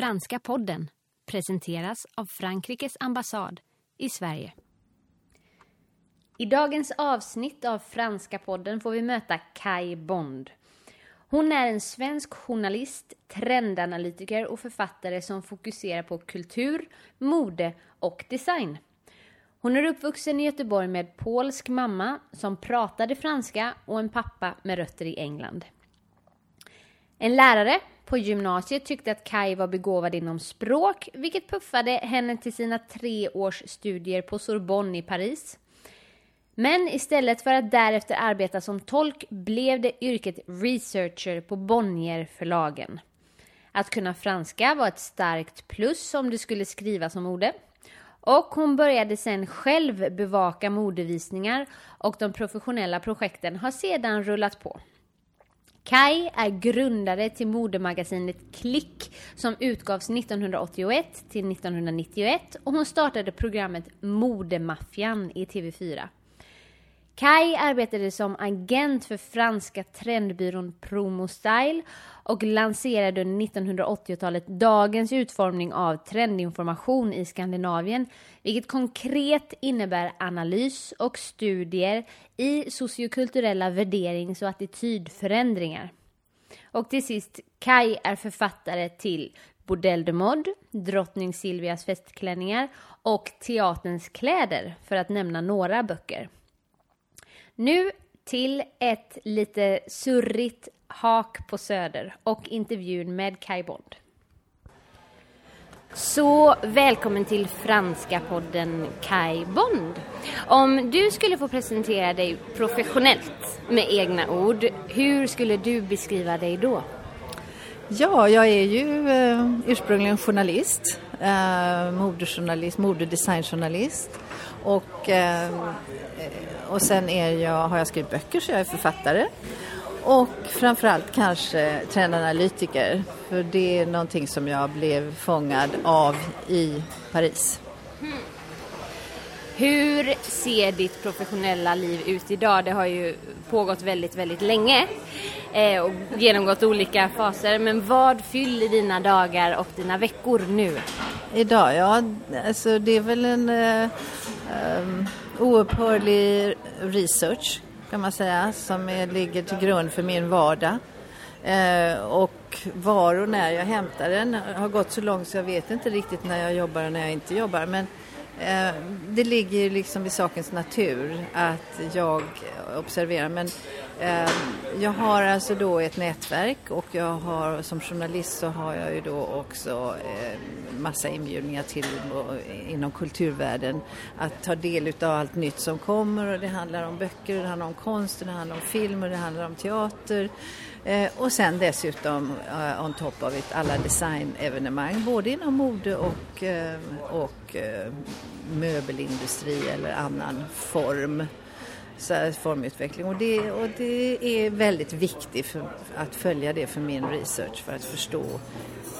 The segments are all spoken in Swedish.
Franska podden presenteras av Frankrikes ambassad i Sverige. I dagens avsnitt av Franska podden får vi möta Kai Bond. Hon är en svensk journalist, trendanalytiker och författare som fokuserar på kultur, mode och design. Hon är uppvuxen i Göteborg med polsk mamma som pratade franska och en pappa med rötter i England. En lärare på gymnasiet tyckte att Kai var begåvad inom språk, vilket puffade henne till sina tre års studier på Sorbonne i Paris. Men istället för att därefter arbeta som tolk blev det yrket researcher på Bonnier-förlagen. Att kunna franska var ett starkt plus om du skulle skriva som mode. Och hon började sen själv bevaka modevisningar och de professionella projekten har sedan rullat på. Kai är grundare till modemagasinet Klick som utgavs 1981 till 1991 och hon startade programmet Modemaffian i TV4. Kai arbetade som agent för franska trendbyrån Promo Style och lanserade under 1980-talet dagens utformning av trendinformation i Skandinavien, vilket konkret innebär analys och studier i sociokulturella värderings och attitydförändringar. Och till sist, Kai är författare till Bordell de Mode, Drottning Silvias festklänningar och Teaterns kläder, för att nämna några böcker. Nu till ett lite surrigt hak på Söder och intervjun med Kai Bond. Så välkommen till franska podden Kai Bond. Om du skulle få presentera dig professionellt med egna ord, hur skulle du beskriva dig då? Ja, jag är ju eh, ursprungligen journalist, eh, modejournalist, modedesignjournalist och, eh, eh, och sen är jag, har jag skrivit böcker så jag är författare och framförallt kanske trendanalytiker för det är någonting som jag blev fångad av i Paris. Mm. Hur ser ditt professionella liv ut idag? Det har ju pågått väldigt, väldigt länge eh, och genomgått olika faser. Men vad fyller dina dagar och dina veckor nu? Idag, ja, alltså det är väl en eh, um, oupphörlig research kan man säga som är, ligger till grund för min vardag. Eh, och var och när jag hämtar den har gått så långt så jag vet inte riktigt när jag jobbar och när jag inte jobbar. Men Eh, det ligger liksom i sakens natur att jag observerar. Men eh, jag har alltså då ett nätverk och jag har som journalist så har jag ju då också eh, massa inbjudningar till inom kulturvärlden att ta del av allt nytt som kommer och det handlar om böcker, det handlar om konst, det handlar om film och det handlar om teater. Eh, och sen dessutom uh, on top of it alla designevenemang både inom mode och, uh, och möbelindustri eller annan form så formutveckling och det, och det är väldigt viktigt för, att följa det för min research för att förstå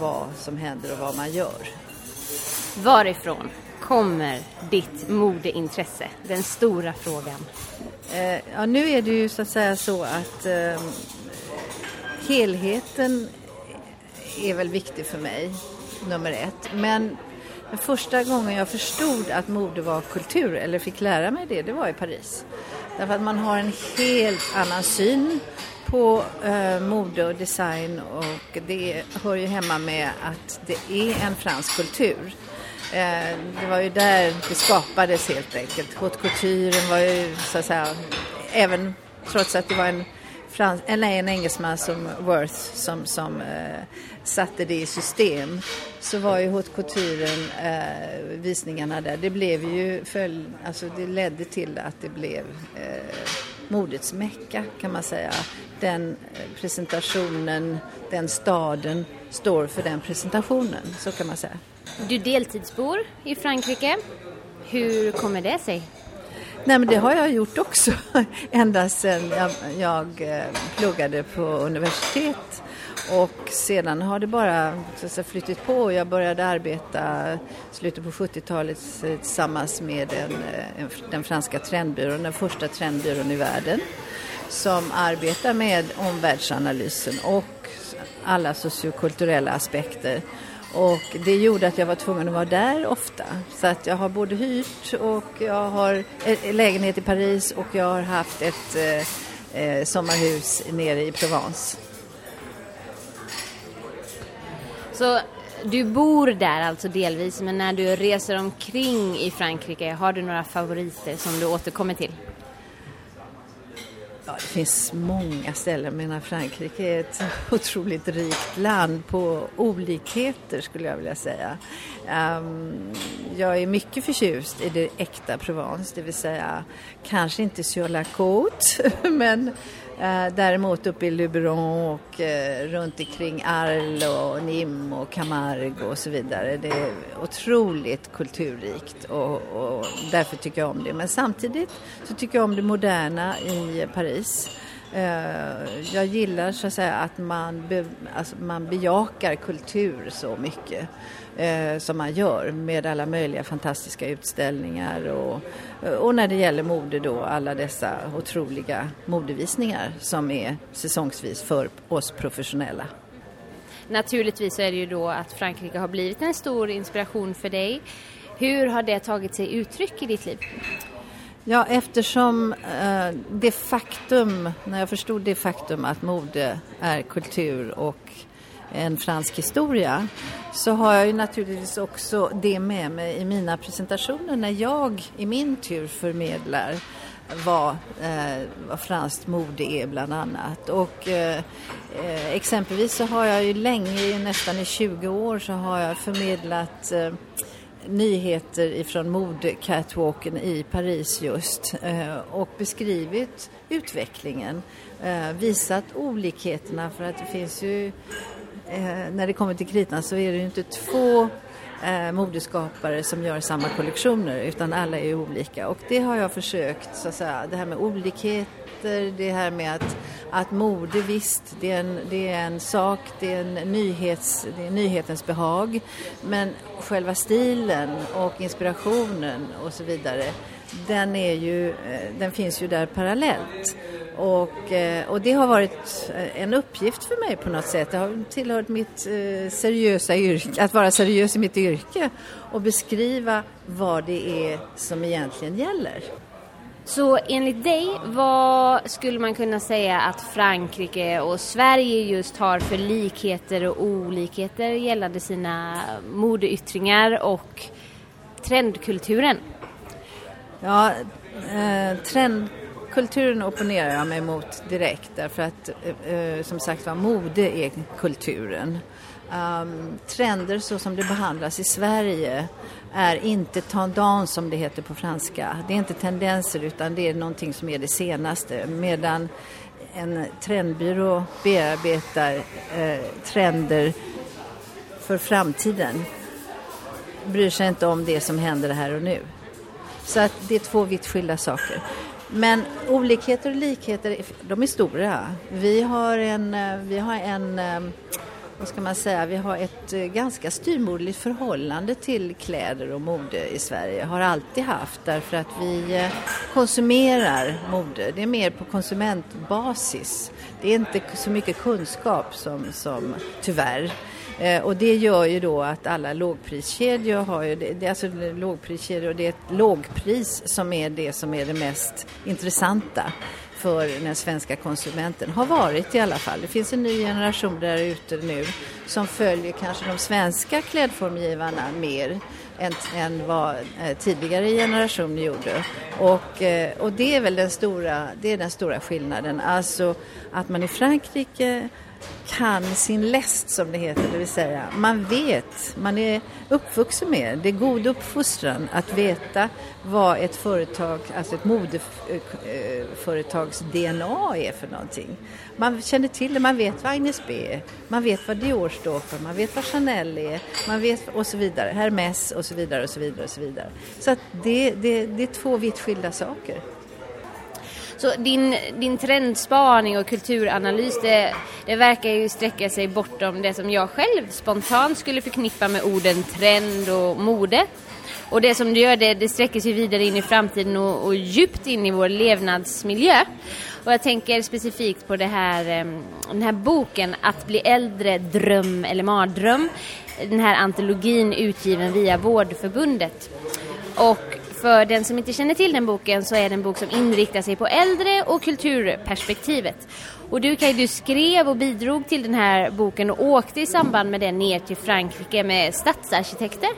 vad som händer och vad man gör. Varifrån kommer ditt modeintresse? Den stora frågan. Eh, ja, nu är det ju så att säga så att eh, helheten är väl viktig för mig, nummer ett. Men första gången jag förstod att mode var kultur, eller fick lära mig det, det var i Paris. Därför att man har en helt annan syn på eh, mode och design och det hör ju hemma med att det är en fransk kultur. Eh, det var ju där det skapades helt enkelt. Haute couturen var ju så att säga, även trots att det var en frans, eller en engelsman som Worth som, som eh, satte det i system så var ju haute couturen eh, visningarna där, det blev ju följ, alltså det ledde till att det blev eh, modets mecka kan man säga. Den eh, presentationen, den staden står för den presentationen, så kan man säga. Du deltidsbor i Frankrike. Hur kommer det sig? Nej men det har jag gjort också ända sedan jag, jag eh, pluggade på universitet och sedan har det bara så flyttit på. Jag började arbeta slutet på 70-talet eh, tillsammans med en, eh, en, den franska trendbyrån, den första trendbyrån i världen som arbetar med omvärldsanalysen och alla sociokulturella aspekter. Och det gjorde att jag var tvungen att vara där ofta. Så att jag har både hyrt och jag har eh, lägenhet i Paris och jag har haft ett eh, eh, sommarhus nere i Provence. Så du bor där alltså delvis, men när du reser omkring i Frankrike, har du några favoriter som du återkommer till? Det finns många ställen, men Frankrike är ett otroligt rikt land på olikheter skulle jag vilja säga. Um, jag är mycket förtjust i det äkta Provence, det vill säga kanske inte sur la côte, men Eh, däremot uppe i Luberon och eh, runt omkring Arles och Nîmes och Camargue och så vidare. Det är otroligt kulturrikt och, och, därför tycker jag om det. Men samtidigt så tycker jag om det moderna i Paris. Eh, jag gillar så att säga att man, be, alltså man bejakar kultur så mycket eh, som man gör med alla möjliga fantastiska utställningar och, eh, och när det gäller mode då alla dessa otroliga modevisningar som är säsongsvis för oss professionella. Naturligtvis är det ju då att Frankrike har blivit en stor inspiration för dig. Hur har det tagit sig uttryck i ditt liv? Ja, eftersom eh, det faktum, när jag förstod det faktum att mode är kultur och en fransk historia så har jag ju naturligtvis också det med mig i mina presentationer när jag i min tur förmedlar vad, eh, vad franskt mode är bland annat. Och eh, eh exempelvis så har jag ju länge, nästan i 20 år, så har jag förmedlat eh, nyheter ifrån modecatwalken i Paris just eh, och beskrivit utvecklingen, eh, visat olikheterna för att det finns ju, eh, när det kommer till kritan så är det ju inte två modeskapare som gör samma kollektioner utan alla är olika. Och det har jag försökt så att säga, det här med olikheter, det här med att att mode visst, det är en, det är en sak, det är, en nyhets, det är nyhetens behag. Men själva stilen och inspirationen och så vidare, den, är ju, eh, den finns ju där parallellt. Och, eh, och det har varit eh, en uppgift för mig på något sätt. Det har tillhört mitt seriösa yrke, att vara seriös i mitt yrke och beskriva vad det är som egentligen gäller. Så enligt dig, vad skulle man kunna säga att Frankrike och Sverige just har för likheter och olikheter gällande sina modeyttringar och trendkulturen? Ja, eh, trendkulturen opponerar jag mig mot direkt därför att eh, eh som sagt var mode är kulturen. Um, trender så som det behandlas i Sverige är inte tendance som det heter på franska. Det är inte tendenser utan det är någonting som är det senaste. Medan en trendbyrå bearbetar eh, trender för framtiden bryr sig inte om det som händer här och nu. Så att det är två vitt skilda saker. Men olikheter och likheter, de är stora. Vi har en, eh, vi har en eh, vad ska man säga, vi har ett eh, ganska styrmodligt förhållande till kläder och mode i Sverige. Har alltid haft därför att vi eh, konsumerar mode. Det är mer på konsumentbasis. Det är inte så mycket kunskap som, som tyvärr. Eh, och det gör ju då att alla lågpriskedjor har ju, det, det är alltså lågpriskedjor och det är ett lågpris som är det som är det mest intressanta för den svenska konsumenten. Har varit i alla fall. Det finns en ny generation där ute nu som följer kanske de svenska klädformgivarna mer än, än vad eh, tidigare generationer gjorde. Och, eh, och det är väl den stora, det är den stora skillnaden. Alltså att man i Frankrike kan sin läst som det heter, det vill säga man vet, man är uppvuxen med, det är god uppfostran att veta vad ett företag, alltså ett modeföretags eh, DNA är för någonting. Man känner till det, man vet vad Agnes B är, man vet vad Dior står för, man vet vad Chanel är, man vet och så vidare, Hermes och så vidare och så vidare och så vidare. Så att det, det, det är två vitt skilda saker. Så din, din trendspaning och kulturanalys, det, det verkar ju sträcka sig bortom det som jag själv spontant skulle förknippa med orden trend och mode. Och det som du gör, det, det sträcker sig vidare in i framtiden och, och djupt in i vår levnadsmiljö. Och jag tänker specifikt på det här, den här boken Att bli äldre, dröm eller mardröm den här antologin utgiven via Vårdförbundet. Och för den som inte känner till den boken så är det en bok som inriktar sig på äldre och kulturperspektivet. Och du Kaj, du skrev och bidrog till den här boken och åkte i samband med den ner till Frankrike med stadsarkitekter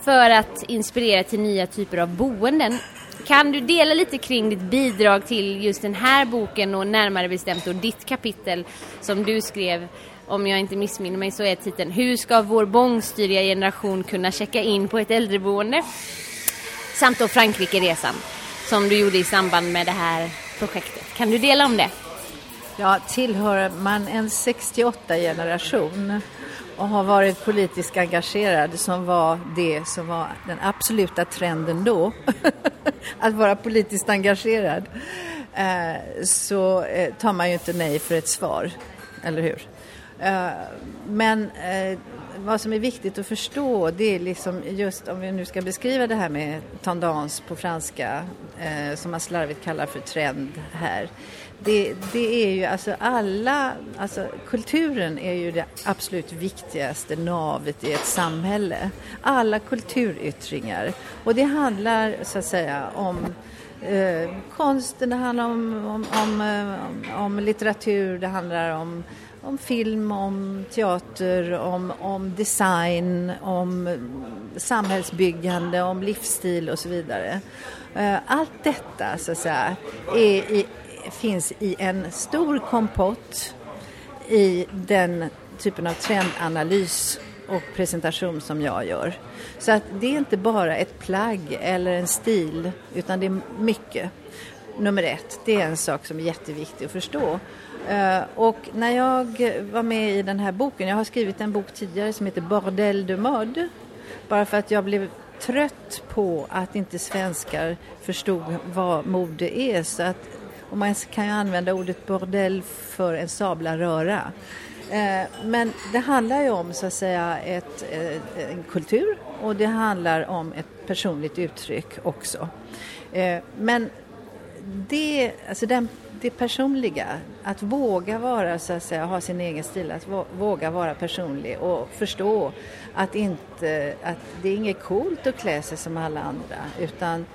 för att inspirera till nya typer av boenden. Kan du dela lite kring ditt bidrag till just den här boken och närmare bestämt då ditt kapitel som du skrev om jag inte missminner mig så är titeln Hur ska vår bångstyriga generation kunna checka in på ett äldreboende? Samt då Frankrike-resan som du gjorde i samband med det här projektet. Kan du dela om det? Ja, tillhör man en 68-generation och har varit politiskt engagerad som var det som var den absoluta trenden då, att vara politiskt engagerad, eh, så eh, tar man ju inte nej för ett svar, eller hur? Eh, men vad som är viktigt att förstå det är liksom just om vi nu ska beskriva det här med tendens på franska eh, som man slarvigt kallar för trend här det, det är ju alltså alla, alltså kulturen är ju det absolut viktigaste navet i ett samhälle. Alla kulturyttringar. Och det handlar så att säga om eh, konsten, det handlar om, om, om, om, om litteratur, det handlar om om film, om teater, om, om design, om samhällsbyggande, om livsstil och så vidare. Eh, allt detta så att säga, är i finns i en stor kompott i den typen av trendanalys och presentation som jag gör. Så att det är inte bara ett plagg eller en stil utan det är mycket. Nummer ett, det är en sak som är jätteviktig att förstå. Eh, och när jag var med i den här boken, jag har skrivit en bok tidigare som heter Bordel de mode, bara för att jag blev trött på att inte svenskar förstod vad mode är. Så att och man kan ju använda ordet bordell för en sabla röra. Eh, men det handlar ju om så att säga ett, eh, en kultur och det handlar om ett personligt uttryck också. Men det, alltså den, det personliga, att våga vara så att säga, ha sin egen stil, att våga vara personlig och förstå att, inte, att det är inget coolt att klä sig som alla andra utan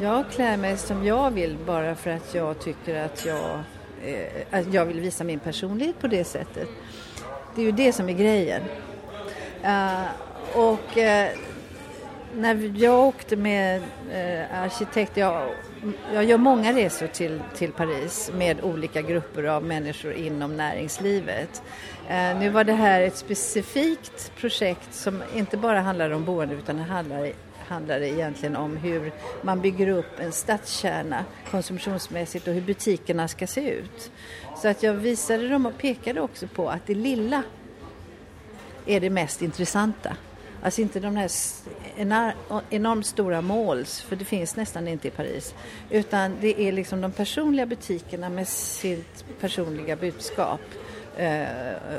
jag klär mig som jag vill bara för att jag tycker att jag, eh, att jag vill visa min personlighet på det sättet. Det är ju det som är grejen. Uh, och eh, när jag åkte med eh, arkitekt, jag, jag gör många resor till, till Paris med olika grupper av människor inom näringslivet. Eh, nu var det här ett specifikt projekt som inte bara handlar om boende utan det handlar handlar det egentligen om hur man bygger upp en stadskärna konsumtionsmässigt och hur butikerna ska se ut. Så att jag visade dem och pekade också på att det lilla är det mest intressanta. Alltså inte de här enormt stora måls, för det finns nästan inte i Paris. Utan det är liksom de personliga butikerna med sitt personliga budskap eh,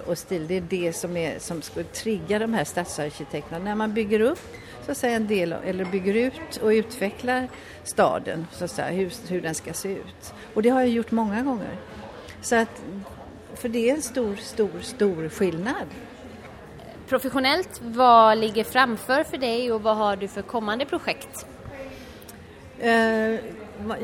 och stil. Det är det som, är, som ska trigga de här stadsarkitekterna. När man bygger upp så att säga, en del, eller bygger ut och utvecklar staden, så att säga, hur, hur den ska se ut. Och det har jag gjort många gånger. Så att, för det är en stor, stor, stor skillnad. Professionellt, vad ligger framför för dig och vad har du för kommande projekt? Eh,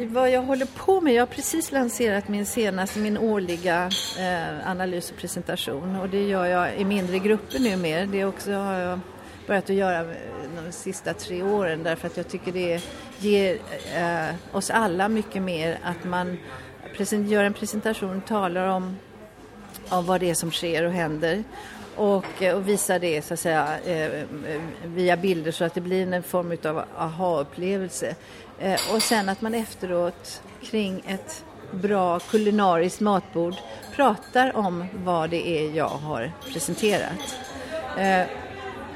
vad jag håller på med, jag har precis lanserat min senaste, min årliga eh, analys och presentation och det gör jag i mindre grupper nu mer. Det också har jag börjat att göra de sista tre åren därför att jag tycker det ger eh, oss alla mycket mer att man gör en presentation och talar om, om vad det är som sker och händer och, eh, och visa det så att säga eh, eh, via bilder så att det blir en form av aha-upplevelse. Eh, och sen att man efteråt kring ett bra kulinariskt matbord pratar om vad det är jag har presenterat. Eh,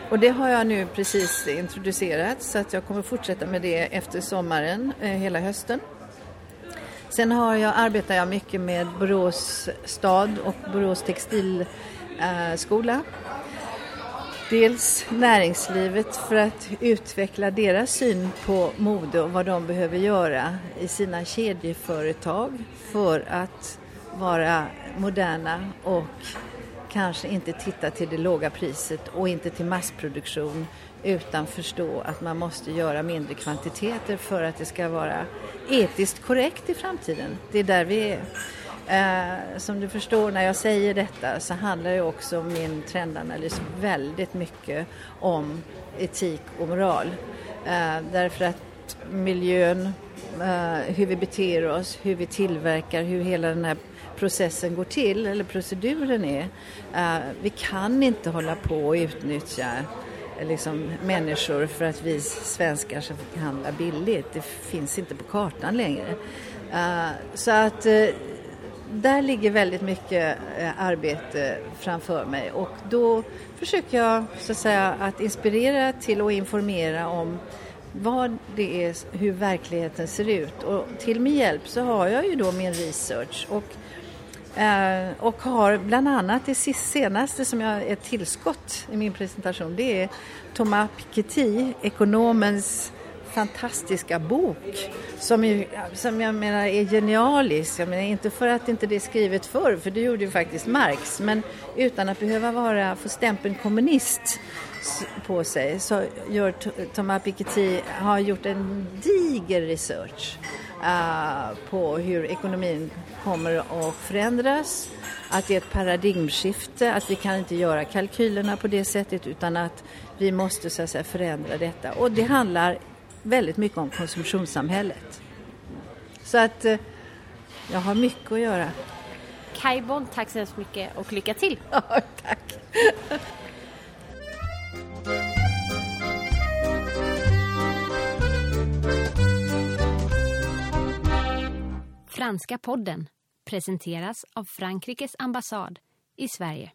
och det har jag nu precis introducerat så att jag kommer fortsätta med det efter sommaren, eh, hela hösten. Sen har jag, arbetar jag mycket med Borås stad och Borås textil Eh, skola, Dels näringslivet för att utveckla deras syn på mode och vad de behöver göra i sina kedjeföretag för att vara moderna och kanske inte titta till det låga priset och inte till massproduktion utan förstå att man måste göra mindre kvantiteter för att det ska vara etiskt korrekt i framtiden. Det är där vi är. Eh, som du förstår när jag säger detta så handlar ju också min trendanalys väldigt mycket om etik och moral. Eh, därför att miljön, eh, hur vi beter oss, hur vi tillverkar, hur hela den här processen går till, eller proceduren är. Eh, vi kan inte hålla på och utnyttja eh, liksom, människor för att vi svenskar ska handla billigt. Det finns inte på kartan längre. Eh, så att där ligger väldigt mycket eh, arbete framför mig och då försöker jag så att säga att inspirera till och informera om vad det är, hur verkligheten ser ut. Och till min hjälp så har jag ju då min research och Eh, och har bland annat det senaste som jag är tillskott i min presentation det är Thomas Piketty, ekonomens fantastiska bok som, ju, som jag menar är genialisk. Jag menar inte för att inte det är skrivet förr, för det gjorde ju faktiskt Marx, men utan att behöva vara, få stämpeln kommunist på sig så gör Thomas Piketty, har gjort en diger research uh, på hur ekonomin kommer att förändras, att det är ett paradigmskifte, att vi kan inte göra kalkylerna på det sättet utan att vi måste så att säga, förändra detta. Och det handlar väldigt mycket om konsumtionssamhället. Så att uh, jag har mycket att göra. Kaj Bond, tack så hemskt mycket och lycka till! Ja, tack! Franska podden presenteras av Frankrikes ambassad i Sverige.